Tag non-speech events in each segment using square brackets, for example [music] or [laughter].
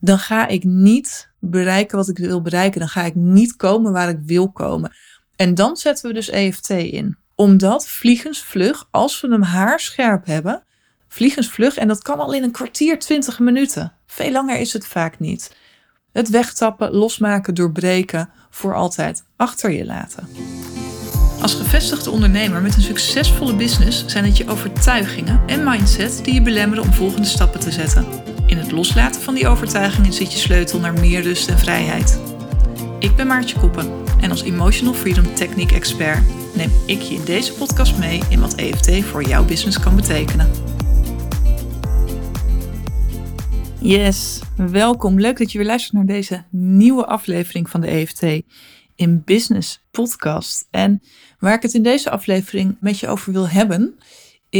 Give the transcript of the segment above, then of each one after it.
dan ga ik niet bereiken wat ik wil bereiken. Dan ga ik niet komen waar ik wil komen. En dan zetten we dus EFT in. Omdat vliegensvlug, als we hem haarscherp hebben, vliegensvlug, en dat kan al in een kwartier, twintig minuten. Veel langer is het vaak niet. Het wegtappen, losmaken, doorbreken, voor altijd achter je laten. Als gevestigde ondernemer met een succesvolle business zijn het je overtuigingen en mindset die je belemmeren om volgende stappen te zetten. In het loslaten van die overtuigingen zit je sleutel naar meer rust en vrijheid. Ik ben Maartje Koppen en als Emotional Freedom Technique Expert neem ik je in deze podcast mee in wat EFT voor jouw business kan betekenen. Yes, welkom. Leuk dat je weer luistert naar deze nieuwe aflevering van de EFT in Business Podcast. En waar ik het in deze aflevering met je over wil hebben,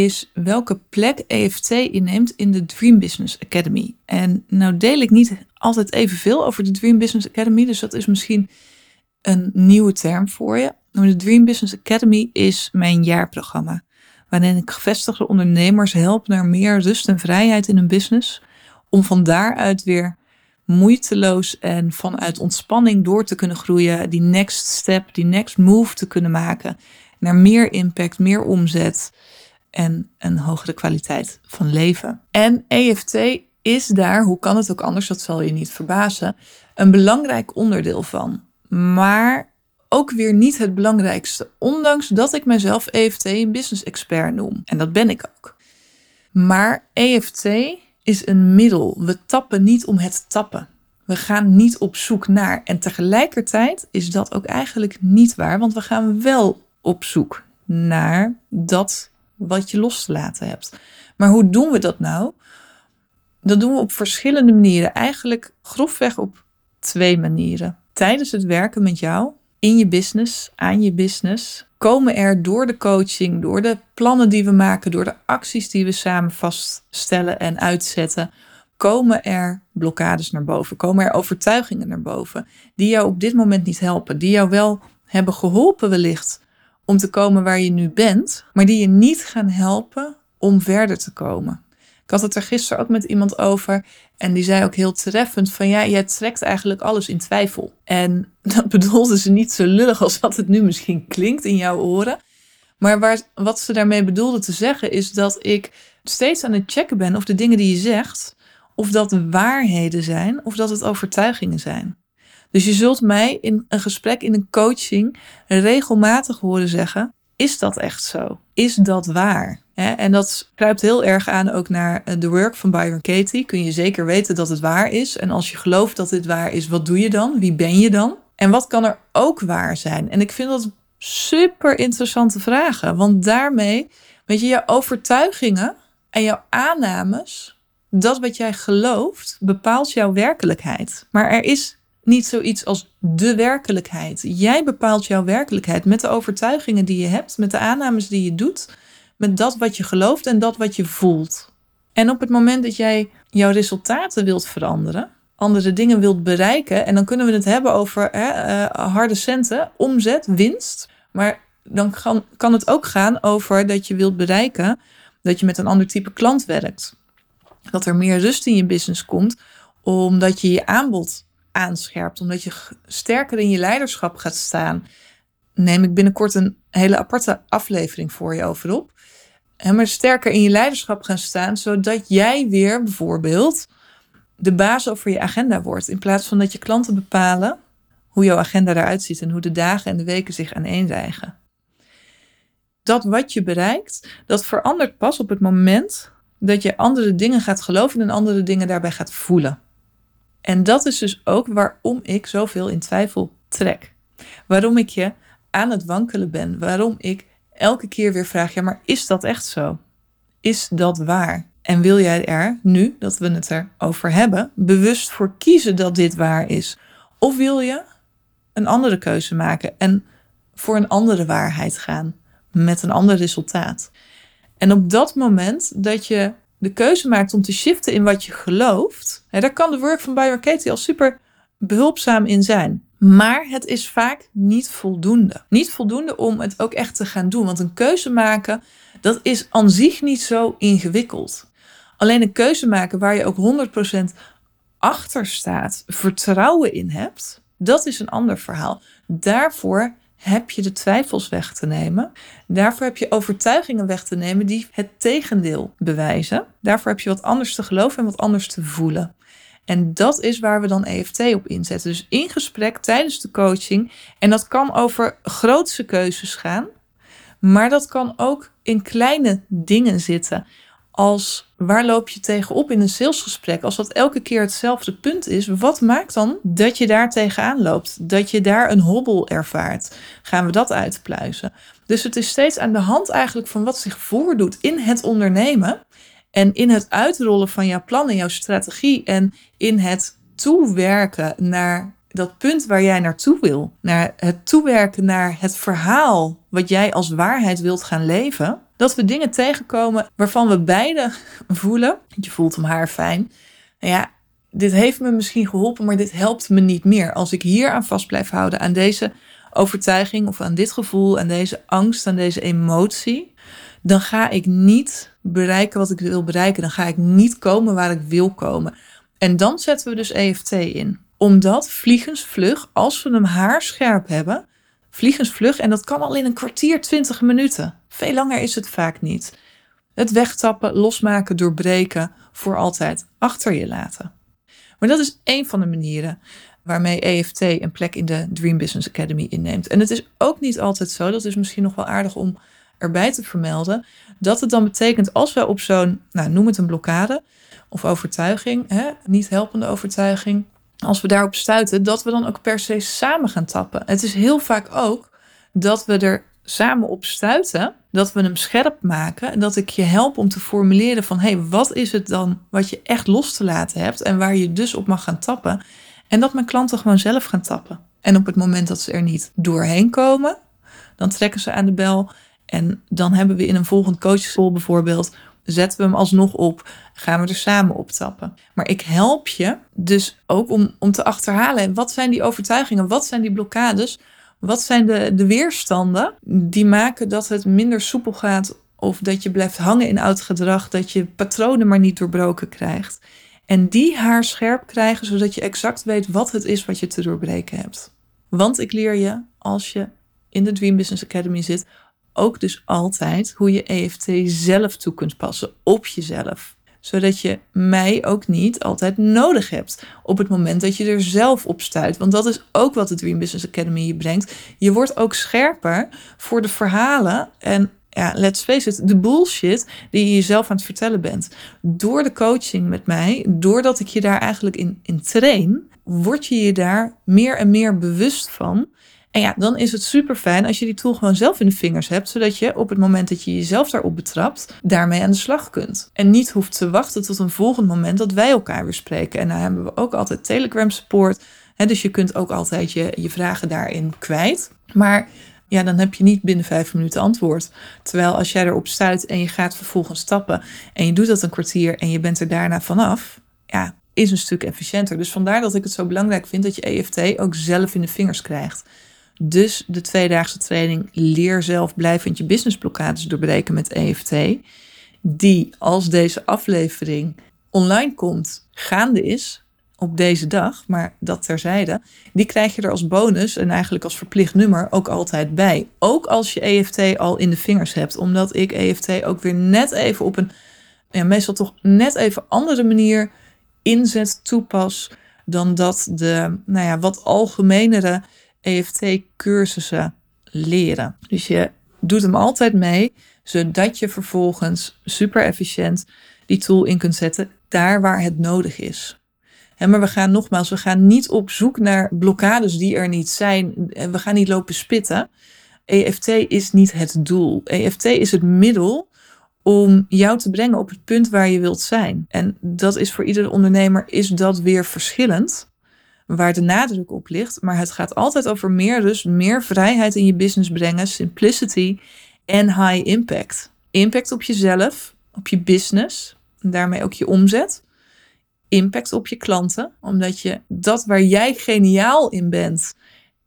is welke plek EFT inneemt in de Dream Business Academy. En nou deel ik niet altijd evenveel over de Dream Business Academy, dus dat is misschien een nieuwe term voor je. de Dream Business Academy is mijn jaarprogramma, waarin ik gevestigde ondernemers help naar meer rust en vrijheid in hun business, om van daaruit weer moeiteloos en vanuit ontspanning door te kunnen groeien, die next step, die next move te kunnen maken naar meer impact, meer omzet en een hogere kwaliteit van leven. En EFT is daar, hoe kan het ook anders, dat zal je niet verbazen, een belangrijk onderdeel van. Maar ook weer niet het belangrijkste, ondanks dat ik mezelf EFT een business expert noem. En dat ben ik ook. Maar EFT is een middel. We tappen niet om het tappen. We gaan niet op zoek naar. En tegelijkertijd is dat ook eigenlijk niet waar, want we gaan wel op zoek naar dat wat je los te laten hebt. Maar hoe doen we dat nou? Dat doen we op verschillende manieren. Eigenlijk grofweg op twee manieren. Tijdens het werken met jou, in je business, aan je business, komen er door de coaching, door de plannen die we maken, door de acties die we samen vaststellen en uitzetten, komen er blokkades naar boven, komen er overtuigingen naar boven, die jou op dit moment niet helpen, die jou wel hebben geholpen wellicht om te komen waar je nu bent, maar die je niet gaan helpen om verder te komen. Ik had het er gisteren ook met iemand over en die zei ook heel treffend van ja, jij trekt eigenlijk alles in twijfel. En [laughs] dat bedoelde ze niet zo lullig als wat het nu misschien klinkt in jouw oren. Maar waar, wat ze daarmee bedoelde te zeggen is dat ik steeds aan het checken ben of de dingen die je zegt, of dat waarheden zijn of dat het overtuigingen zijn. Dus je zult mij in een gesprek, in een coaching, regelmatig horen zeggen: Is dat echt zo? Is dat waar? En dat kruipt heel erg aan ook naar eh, de work van Byron Katie. Kun je zeker weten dat het waar is? En als je gelooft dat dit waar is, wat doe je dan? Wie ben je dan? En wat kan er ook waar zijn? En ik vind dat super interessante vragen. Want daarmee, weet je, je overtuigingen en jouw aannames, dat wat jij gelooft, bepaalt jouw werkelijkheid. Maar er is niet zoiets als de werkelijkheid. Jij bepaalt jouw werkelijkheid met de overtuigingen die je hebt, met de aannames die je doet, met dat wat je gelooft en dat wat je voelt. En op het moment dat jij jouw resultaten wilt veranderen, andere dingen wilt bereiken, en dan kunnen we het hebben over hè, uh, harde centen, omzet, winst. Maar dan kan, kan het ook gaan over dat je wilt bereiken dat je met een ander type klant werkt. Dat er meer rust in je business komt, omdat je je aanbod aanscherpt, omdat je sterker in je leiderschap gaat staan, neem ik binnenkort een hele aparte aflevering voor je over op. En maar sterker in je leiderschap gaan staan, zodat jij weer bijvoorbeeld de baas over je agenda wordt. In plaats van dat je klanten bepalen hoe jouw agenda eruit ziet en hoe de dagen en de weken zich aaneenrijgen. Dat wat je bereikt, dat verandert pas op het moment dat je andere dingen gaat geloven en andere dingen daarbij gaat voelen. En dat is dus ook waarom ik zoveel in twijfel trek. Waarom ik je aan het wankelen ben. Waarom ik elke keer weer vraag: ja, maar is dat echt zo? Is dat waar? En wil jij er, nu dat we het erover hebben, bewust voor kiezen dat dit waar is? Of wil je een andere keuze maken en voor een andere waarheid gaan met een ander resultaat? En op dat moment dat je de keuze maakt om te shiften in wat je gelooft, daar kan de work van Byron Katie al super behulpzaam in zijn. Maar het is vaak niet voldoende. Niet voldoende om het ook echt te gaan doen. Want een keuze maken, dat is aan zich niet zo ingewikkeld. Alleen een keuze maken waar je ook 100% achter staat, vertrouwen in hebt, dat is een ander verhaal. Daarvoor heb je de twijfels weg te nemen. Daarvoor heb je overtuigingen weg te nemen die het tegendeel bewijzen. Daarvoor heb je wat anders te geloven en wat anders te voelen. En dat is waar we dan EFT op inzetten. Dus in gesprek tijdens de coaching. En dat kan over grootse keuzes gaan. Maar dat kan ook in kleine dingen zitten. Als waar loop je tegenop in een salesgesprek? Als dat elke keer hetzelfde punt is, wat maakt dan dat je daar tegenaan loopt? Dat je daar een hobbel ervaart? Gaan we dat uitpluizen? Dus het is steeds aan de hand eigenlijk van wat zich voordoet in het ondernemen. En in het uitrollen van jouw plannen, jouw strategie en in het toewerken naar dat punt waar jij naartoe wil, naar het toewerken naar het verhaal wat jij als waarheid wilt gaan leven, dat we dingen tegenkomen waarvan we beide [laughs] voelen, je voelt hem haar fijn, nou ja, dit heeft me misschien geholpen, maar dit helpt me niet meer. Als ik hier aan vast blijf houden, aan deze overtuiging of aan dit gevoel, aan deze angst, aan deze emotie, dan ga ik niet bereiken wat ik wil bereiken. Dan ga ik niet komen waar ik wil komen. En dan zetten we dus EFT in. Omdat vliegensvlug, als we hem haarscherp hebben, vliegensvlug, en dat kan al in een kwartier, twintig minuten. Veel langer is het vaak niet. Het wegtappen, losmaken, doorbreken, voor altijd achter je laten. Maar dat is één van de manieren waarmee EFT een plek in de Dream Business Academy inneemt. En het is ook niet altijd zo, dat is misschien nog wel aardig om erbij te vermelden, dat het dan betekent als we op zo'n, nou, noem het een blokkade of overtuiging, hè, niet helpende overtuiging, als we daarop stuiten, dat we dan ook per se samen gaan tappen. Het is heel vaak ook dat we er samen op stuiten, dat we hem scherp maken en dat ik je help om te formuleren van hé, hey, wat is het dan wat je echt los te laten hebt en waar je dus op mag gaan tappen. En dat mijn klanten gewoon zelf gaan tappen. En op het moment dat ze er niet doorheen komen, dan trekken ze aan de bel en dan hebben we in een volgend coachschool bijvoorbeeld, zetten we hem alsnog op, gaan we er samen op tappen. Maar ik help je dus ook om, om te achterhalen, wat zijn die overtuigingen, wat zijn die blokkades, wat zijn de, de weerstanden die maken dat het minder soepel gaat of dat je blijft hangen in oud gedrag, dat je patronen maar niet doorbroken krijgt. En die haar scherp krijgen, zodat je exact weet wat het is wat je te doorbreken hebt. Want ik leer je, als je in de Dream Business Academy zit, ook dus altijd hoe je EFT zelf toe kunt passen op jezelf. Zodat je mij ook niet altijd nodig hebt op het moment dat je er zelf op stuit. Want dat is ook wat de Dream Business Academy je brengt. Je wordt ook scherper voor de verhalen en ja, let's face it, de bullshit die je jezelf aan het vertellen bent. Door de coaching met mij, doordat ik je daar eigenlijk in, in train, word je je daar meer en meer bewust van en ja, dan is het super fijn als je die tool gewoon zelf in de vingers hebt, zodat je op het moment dat je jezelf daarop betrapt, daarmee aan de slag kunt. En niet hoeft te wachten tot een volgend moment dat wij elkaar weer spreken. En dan hebben we ook altijd Telegram support. Dus je kunt ook altijd je, je vragen daarin kwijt. Maar ja, dan heb je niet binnen vijf minuten antwoord. Terwijl als jij erop stuit en je gaat vervolgens stappen en je doet dat een kwartier en je bent er daarna vanaf, ja, is een stuk efficiënter. Dus vandaar dat ik het zo belangrijk vind dat je EFT ook zelf in de vingers krijgt. Dus de tweedaagse training Leer zelf blijvend je businessblokkades doorbreken met EFT. Die als deze aflevering online komt, gaande is op deze dag, maar dat terzijde. Die krijg je er als bonus en eigenlijk als verplicht nummer ook altijd bij. Ook als je EFT al in de vingers hebt, omdat ik EFT ook weer net even op een, ja, meestal toch net even andere manier inzet, toepas dan dat de, nou ja, wat algemenere EFT-cursussen leren. Dus je doet hem altijd mee, zodat je vervolgens super efficiënt die tool in kunt zetten daar waar het nodig is. maar we gaan nogmaals, we gaan niet op zoek naar blokkades die er niet zijn. We gaan niet lopen spitten. EFT is niet het doel. EFT is het middel om jou te brengen op het punt waar je wilt zijn. En dat is voor iedere ondernemer is dat weer verschillend waar de nadruk op ligt. Maar het gaat altijd over meer rust, meer vrijheid in je business brengen, simplicity en high impact. Impact op jezelf, op je business, en daarmee ook je omzet. Impact op je klanten, omdat je dat waar jij geniaal in bent,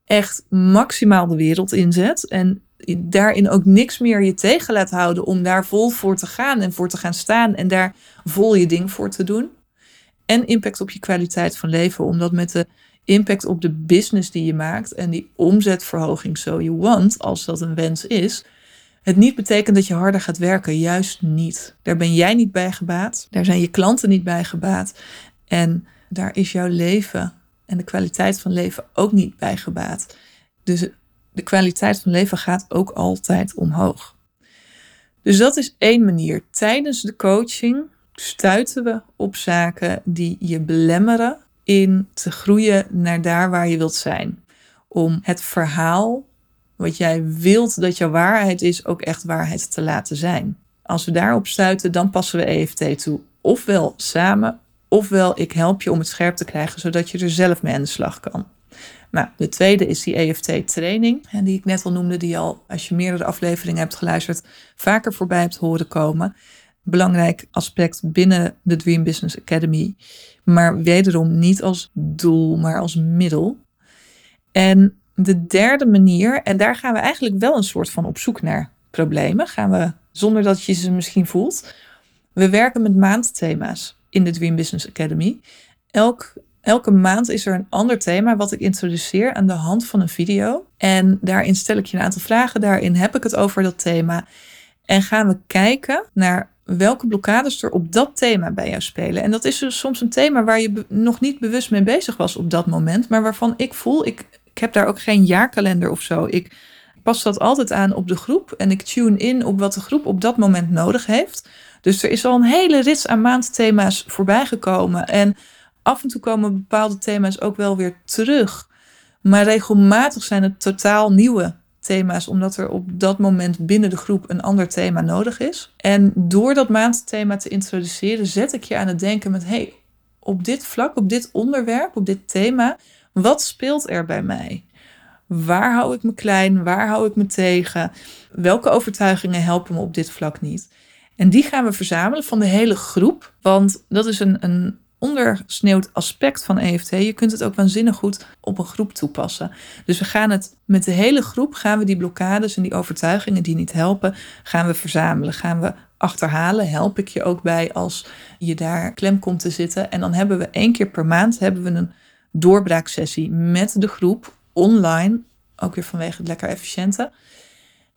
echt maximaal de wereld inzet. En daarin ook niks meer je tegen laat houden om daar vol voor te gaan en voor te gaan staan en daar vol je ding voor te doen. En impact op je kwaliteit van leven. Omdat met de impact op de business die je maakt en die omzetverhoging so you want, als dat een wens is, het niet betekent dat je harder gaat werken. Juist niet. Daar ben jij niet bij gebaat. Daar zijn je klanten niet bij gebaat. En daar is jouw leven en de kwaliteit van leven ook niet bij gebaat. Dus de kwaliteit van leven gaat ook altijd omhoog. Dus dat is één manier. Tijdens de coaching stuiten we op zaken die je belemmeren in te groeien naar daar waar je wilt zijn. Om het verhaal wat jij wilt dat jouw waarheid is, ook echt waarheid te laten zijn. Als we daarop stuiten, dan passen we EFT toe. Ofwel samen, ofwel ik help je om het scherp te krijgen, zodat je er zelf mee aan de slag kan. Nou, de tweede is die EFT-training, die ik net al noemde, die al, als je meerdere afleveringen hebt geluisterd, vaker voorbij hebt horen komen. Belangrijk aspect binnen de Dream Business Academy, maar wederom niet als doel, maar als middel. En de derde manier, en daar gaan we eigenlijk wel een soort van op zoek naar problemen, gaan we zonder dat je ze misschien voelt. We werken met maandthema's in de Dream Business Academy. Elk, elke maand is er een ander thema wat ik introduceer aan de hand van een video. En daarin stel ik je een aantal vragen. Daarin heb ik het over dat thema. En gaan we kijken naar welke blokkades er op dat thema bij jou spelen. En dat is dus soms een thema waar je nog niet bewust mee bezig was op dat moment, maar waarvan ik voel, ik, ik heb daar ook geen jaarkalender of zo. Ik pas dat altijd aan op de groep en ik tune in op wat de groep op dat moment nodig heeft. Dus er is al een hele rits aan maandthema's voorbij gekomen. En af en toe komen bepaalde thema's ook wel weer terug. Maar regelmatig zijn het totaal nieuwe thema's, omdat er op dat moment binnen de groep een ander thema nodig is. En door dat maandthema te introduceren, zet ik je aan het denken met: hey, op dit vlak, op dit onderwerp, op dit thema, wat speelt er bij mij? Waar hou ik me klein? Waar hou ik me tegen? Welke overtuigingen helpen me op dit vlak niet? En die gaan we verzamelen van de hele groep. Want dat is een, een ondersneeuwd aspect van EFT. Je kunt het ook waanzinnig goed op een groep toepassen. Dus we gaan het met de hele groep, gaan we die blokkades en die overtuigingen die niet helpen, gaan we verzamelen. Gaan we achterhalen. Help ik je ook bij als je daar klem komt te zitten. En dan hebben we één keer per maand hebben we een doorbraaksessie met de groep online. Ook weer vanwege het lekker efficiënte.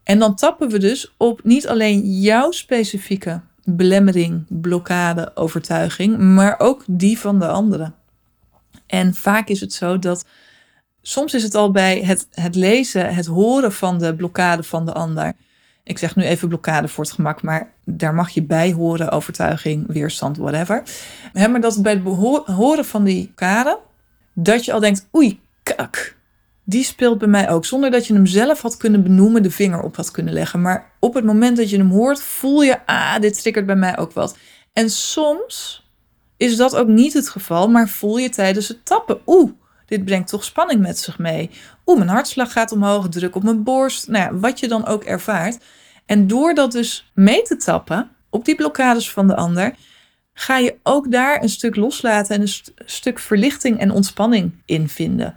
En dan tappen we dus op niet alleen jouw specifieke belemmering, blokkade, overtuiging, maar ook die van de anderen. En vaak is het zo dat soms is het al bij het, het lezen, het horen van de blokkade van de ander. Ik zeg nu even blokkade voor het gemak, maar daar mag je bij horen, overtuiging, weerstand, whatever. maar dat bij het horen van die blokkade, dat je al denkt, oei, kak, die speelt bij mij ook. Zonder dat je hem zelf had kunnen benoemen, de vinger op had kunnen leggen. Maar op het moment dat je hem hoort, voel je, ah, dit triggert bij mij ook wat. En soms is dat ook niet het geval, maar voel je tijdens het tappen, oeh, dit brengt toch spanning met zich mee. Oeh, mijn hartslag gaat omhoog, druk op mijn borst. Nou ja, wat je dan ook ervaart. En door dat dus mee te tappen op die blokkades van de ander, ga je ook daar een stuk loslaten en een stuk verlichting en ontspanning in vinden.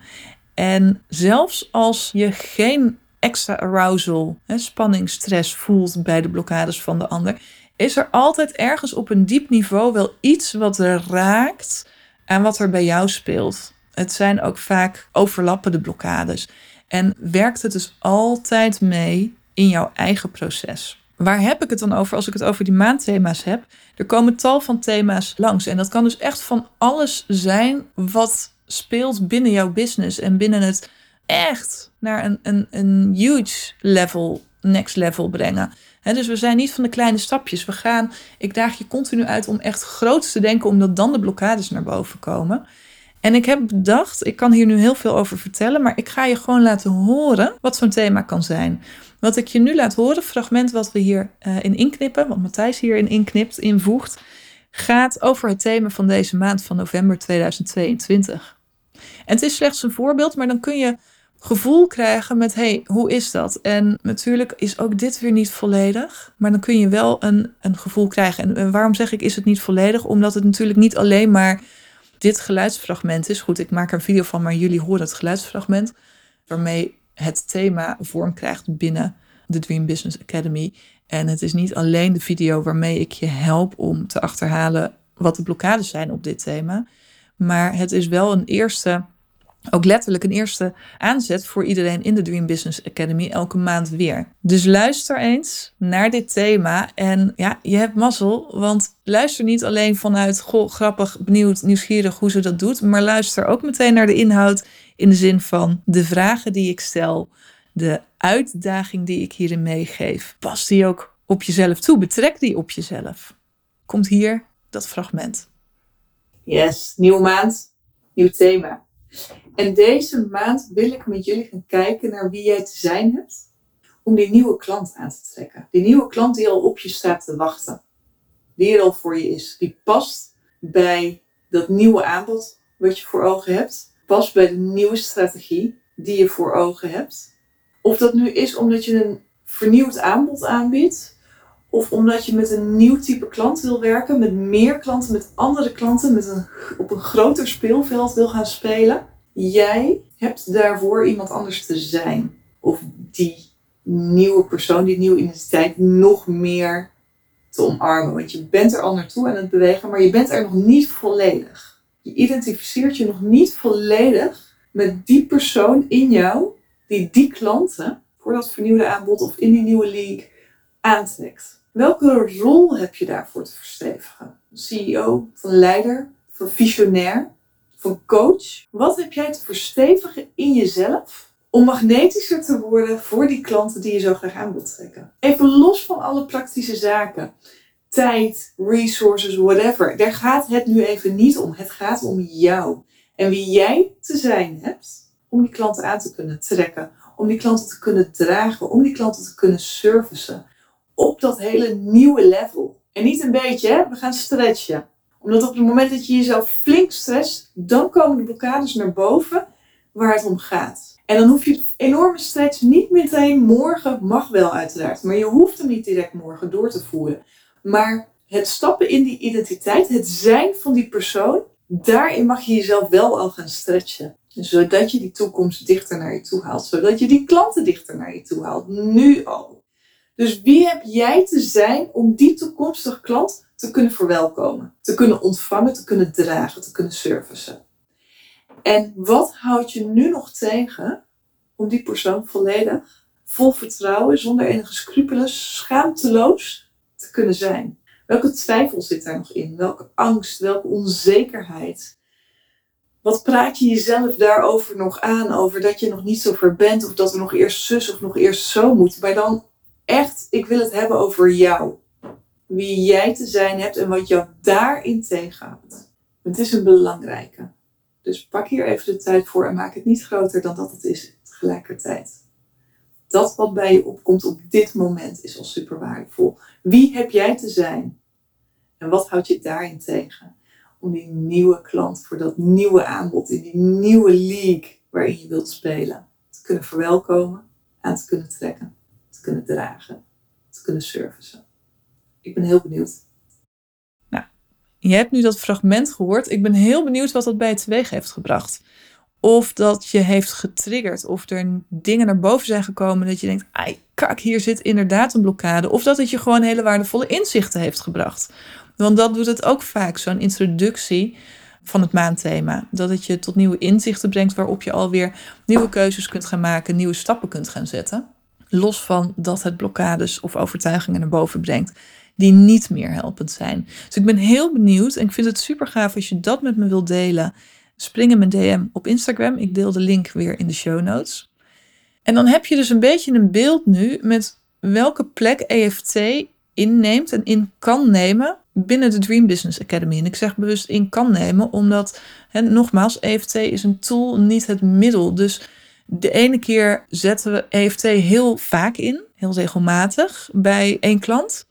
En zelfs als je geen extra arousal, hè, spanning, stress voelt bij de blokkades van de ander, is er altijd ergens op een diep niveau wel iets wat er raakt aan wat er bij jou speelt. Het zijn ook vaak overlappende blokkades. En werkt het dus altijd mee in jouw eigen proces. Waar heb ik het dan over als ik het over die maandthema's heb? Er komen tal van thema's langs. En dat kan dus echt van alles zijn wat speelt binnen jouw business en binnen het echt naar een, een, een huge level, next level brengen. dus we zijn niet van de kleine stapjes. We gaan, ik daag je continu uit om echt groot te denken, omdat dan de blokkades naar boven komen. En ik heb bedacht, ik kan hier nu heel veel over vertellen, maar ik ga je gewoon laten horen wat zo'n thema kan zijn. Wat ik je nu laat horen, fragment wat we hier uh, in inknippen, wat Matthijs hierin inknipt, invoegt, gaat over het thema van deze maand van november 2022. En het is slechts een voorbeeld, maar dan kun je gevoel krijgen met, hey, hoe is dat? En natuurlijk is ook dit weer niet volledig, maar dan kun je wel een, een gevoel krijgen. En, waarom zeg ik is het niet volledig? Omdat het natuurlijk niet alleen maar dit geluidsfragment is. Goed, ik maak er een video van, maar jullie horen het geluidsfragment, waarmee het thema vorm krijgt binnen de Dream Business Academy. En het is niet alleen de video waarmee ik je help om te achterhalen wat de blokkades zijn op dit thema. Maar het is wel een eerste, ook letterlijk een eerste aanzet voor iedereen in de Dream Business Academy elke maand weer. Dus luister eens naar dit thema. En ja, je hebt mazzel, want luister niet alleen vanuit goh, grappig, benieuwd, nieuwsgierig hoe ze dat doet. Maar luister ook meteen naar de inhoud in de zin van de vragen die ik stel, de uitdaging die ik hierin meegeef. Pas die ook op jezelf toe, betrek die op jezelf. Komt hier dat fragment. Yes, nieuwe maand, nieuw thema. En deze maand wil ik met jullie gaan kijken naar wie jij te zijn hebt om die nieuwe klant aan te trekken. Die nieuwe klant die al op je staat te wachten. Die er al voor je is. Die past bij dat nieuwe aanbod wat je voor ogen hebt. Past bij de nieuwe strategie die je voor ogen hebt. Of dat nu is omdat je een vernieuwd aanbod aanbiedt of omdat je met een nieuw type klant wil werken, met meer klanten, met andere klanten, met een, op een groter speelveld wil gaan spelen. Jij hebt daarvoor iemand anders te zijn. Of die nieuwe persoon, die nieuwe identiteit nog meer te omarmen. Want je bent er al naartoe aan het bewegen, maar je bent er nog niet volledig. Je identificeert je nog niet volledig met die persoon in jou die die klanten voor dat vernieuwde aanbod of in die nieuwe league aantrekt. Welke rol heb je daarvoor te verstevigen? CEO, van leider, van visionair, van coach? Wat heb jij te verstevigen in jezelf om magnetischer te worden voor die klanten die je zo graag aan wilt trekken? Even los van alle praktische zaken. Tijd, resources, whatever. Daar gaat het nu even niet om. Het gaat om jou. En wie jij te zijn hebt om die klanten aan te kunnen trekken. Om die klanten te kunnen dragen. Om die klanten te kunnen servicen op dat hele nieuwe level. En niet een beetje, hè? we gaan stretchen. Omdat op het moment dat je jezelf flink stretcht, dan komen de blokkades naar boven waar het om gaat. En dan hoef je enorme stretch niet meteen morgen, mag wel uiteraard, maar je hoeft hem niet direct morgen door te voeren. Maar het stappen in die identiteit, het zijn van die persoon, daarin mag je jezelf wel al gaan stretchen. Zodat je die toekomst dichter naar je toe haalt. Zodat je die klanten dichter naar je toe haalt. Nu al. Dus wie heb jij te zijn om die toekomstige klant te kunnen verwelkomen, te kunnen ontvangen, te kunnen dragen, te kunnen servicen? En wat houdt je nu nog tegen om die persoon volledig, vol vertrouwen, zonder enige scrupules, schaamteloos te kunnen zijn? Welke twijfel zit daar nog in? Welke angst, welke onzekerheid? Wat praat je jezelf daarover nog aan? Over dat je nog niet zo ver bent, of dat er nog eerst zus of nog eerst zo moet. Maar dan echt, ik wil het hebben over jou. Wie jij te zijn hebt en wat jou daarin tegenhoudt. Het is een belangrijke. Dus pak hier even de tijd voor en maak het niet groter dan dat het is tegelijkertijd. Dat wat bij je opkomt op dit moment is al super waardevol. Wie heb jij te zijn? En wat houdt je daarin tegen? Om die nieuwe klant voor dat nieuwe aanbod in die nieuwe league waarin je wilt spelen te kunnen verwelkomen, aan te kunnen trekken kunnen dragen, te kunnen servicen. Ik ben heel benieuwd. Nou, je hebt nu dat fragment gehoord. Ik ben heel benieuwd wat dat bij je teweeg heeft gebracht. Of dat je heeft getriggerd. Of er dingen naar boven zijn gekomen dat je denkt, ai kak, hier zit inderdaad een blokkade. Of dat het je gewoon hele waardevolle inzichten heeft gebracht. Want dat doet het ook vaak, zo'n introductie van het maandthema. Dat het je tot nieuwe inzichten brengt waarop je alweer nieuwe keuzes kunt gaan maken, nieuwe stappen kunt gaan zetten. Los van dat het blokkades of overtuigingen naar boven brengt die niet meer helpend zijn. Dus ik ben heel benieuwd en ik vind het super gaaf als je dat met me wilt delen. Spring in mijn DM op Instagram. Ik deel de link weer in de show notes. En dan heb je dus een beetje een beeld nu met welke plek EFT inneemt en in kan nemen binnen de Dream Business Academy. En ik zeg bewust in kan nemen, omdat, nogmaals, EFT is een tool, niet het middel. Dus de ene keer zetten we EFT heel vaak in, heel regelmatig bij één klant.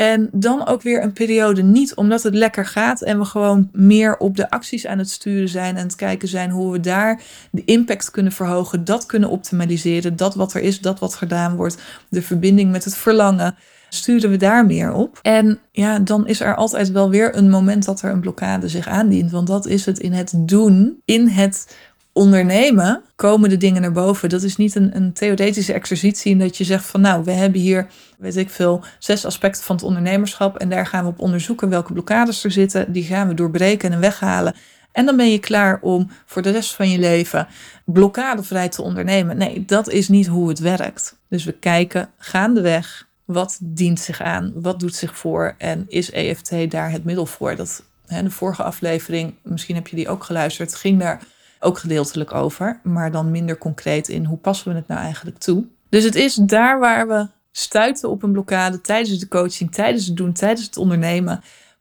En dan ook weer een periode niet, omdat het lekker gaat en we gewoon meer op de acties aan het sturen zijn en het kijken zijn hoe we daar de impact kunnen verhogen, dat kunnen optimaliseren, dat wat er is, dat wat gedaan wordt, de verbinding met het verlangen, sturen we daar meer op. En ja, dan is er altijd wel weer een moment dat er een blokkade zich aandient, want dat is het in het doen, in het ondernemen komen de dingen naar boven. Dat is niet een, een theoretische exercitie in dat je zegt van nou, we hebben hier, weet ik veel, zes aspecten van het ondernemerschap en daar gaan we op onderzoeken welke blokkades er zitten. Die gaan we doorbreken en weghalen. En dan ben je klaar om voor de rest van je leven blokkadevrij te ondernemen. Nee, dat is niet hoe het werkt. Dus we kijken gaandeweg wat dient zich aan, wat doet zich voor en is EFT daar het middel voor? Dat, hè, de vorige aflevering, misschien heb je die ook geluisterd, ging daar ook gedeeltelijk over, maar dan minder concreet in hoe passen we het nou eigenlijk toe. Dus het is daar waar we stuiten op een blokkade tijdens de coaching, tijdens het doen, tijdens het ondernemen.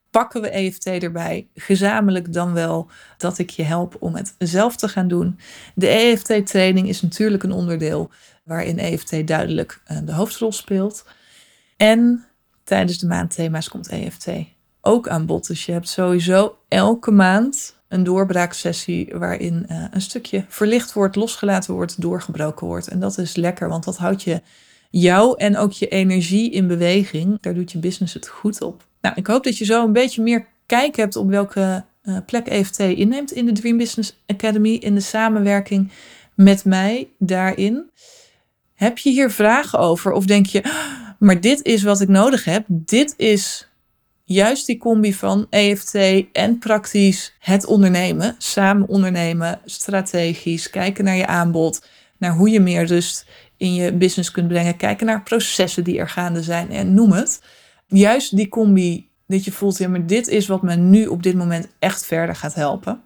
Pakken we EFT erbij, gezamenlijk dan wel dat ik je help om het zelf te gaan doen. De EFT-training is natuurlijk een onderdeel waarin EFT duidelijk eh, de hoofdrol speelt. En tijdens de maandthema's komt EFT ook aan bod. Dus je hebt sowieso elke maand een doorbraaksessie waarin uh, een stukje verlicht wordt, losgelaten wordt, doorgebroken wordt. En dat is lekker, want dat houdt je jou en ook je energie in beweging. Daar doet je business het goed op. Nou, ik hoop dat je zo een beetje meer kijk hebt op welke uh, plek EFT inneemt in de Dream Business Academy, in de samenwerking met mij daarin. Heb je hier vragen over of denk je, ah, maar dit is wat ik nodig heb, dit is juist die combi van EFT en praktisch het ondernemen, samen ondernemen, strategisch, kijken naar je aanbod, naar hoe je meer rust in je business kunt brengen, kijken naar processen die er gaande zijn en noem het. Juist die combi dat je voelt, ja, maar dit is wat me nu op dit moment echt verder gaat helpen.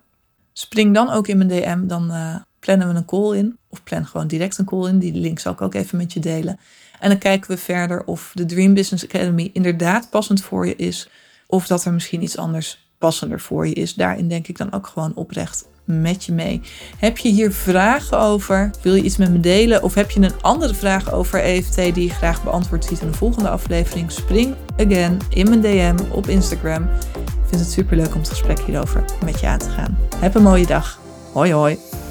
Spring dan ook in mijn DM, dan uh, plannen we een call in. Of plan gewoon direct een call in. Die link zal ik ook even met je delen. En dan kijken we verder of de Dream Business Academy inderdaad passend voor je is. Of dat er misschien iets anders passender voor je is. Daarin denk ik dan ook gewoon oprecht met je mee. Heb je hier vragen over? Wil je iets met me delen? Of heb je een andere vraag over EFT die je graag beantwoord ziet in de volgende aflevering? Spring again in mijn DM op Instagram. Ik vind het super leuk om het gesprek hierover met je aan te gaan. Heb een mooie dag. Hoi hoi.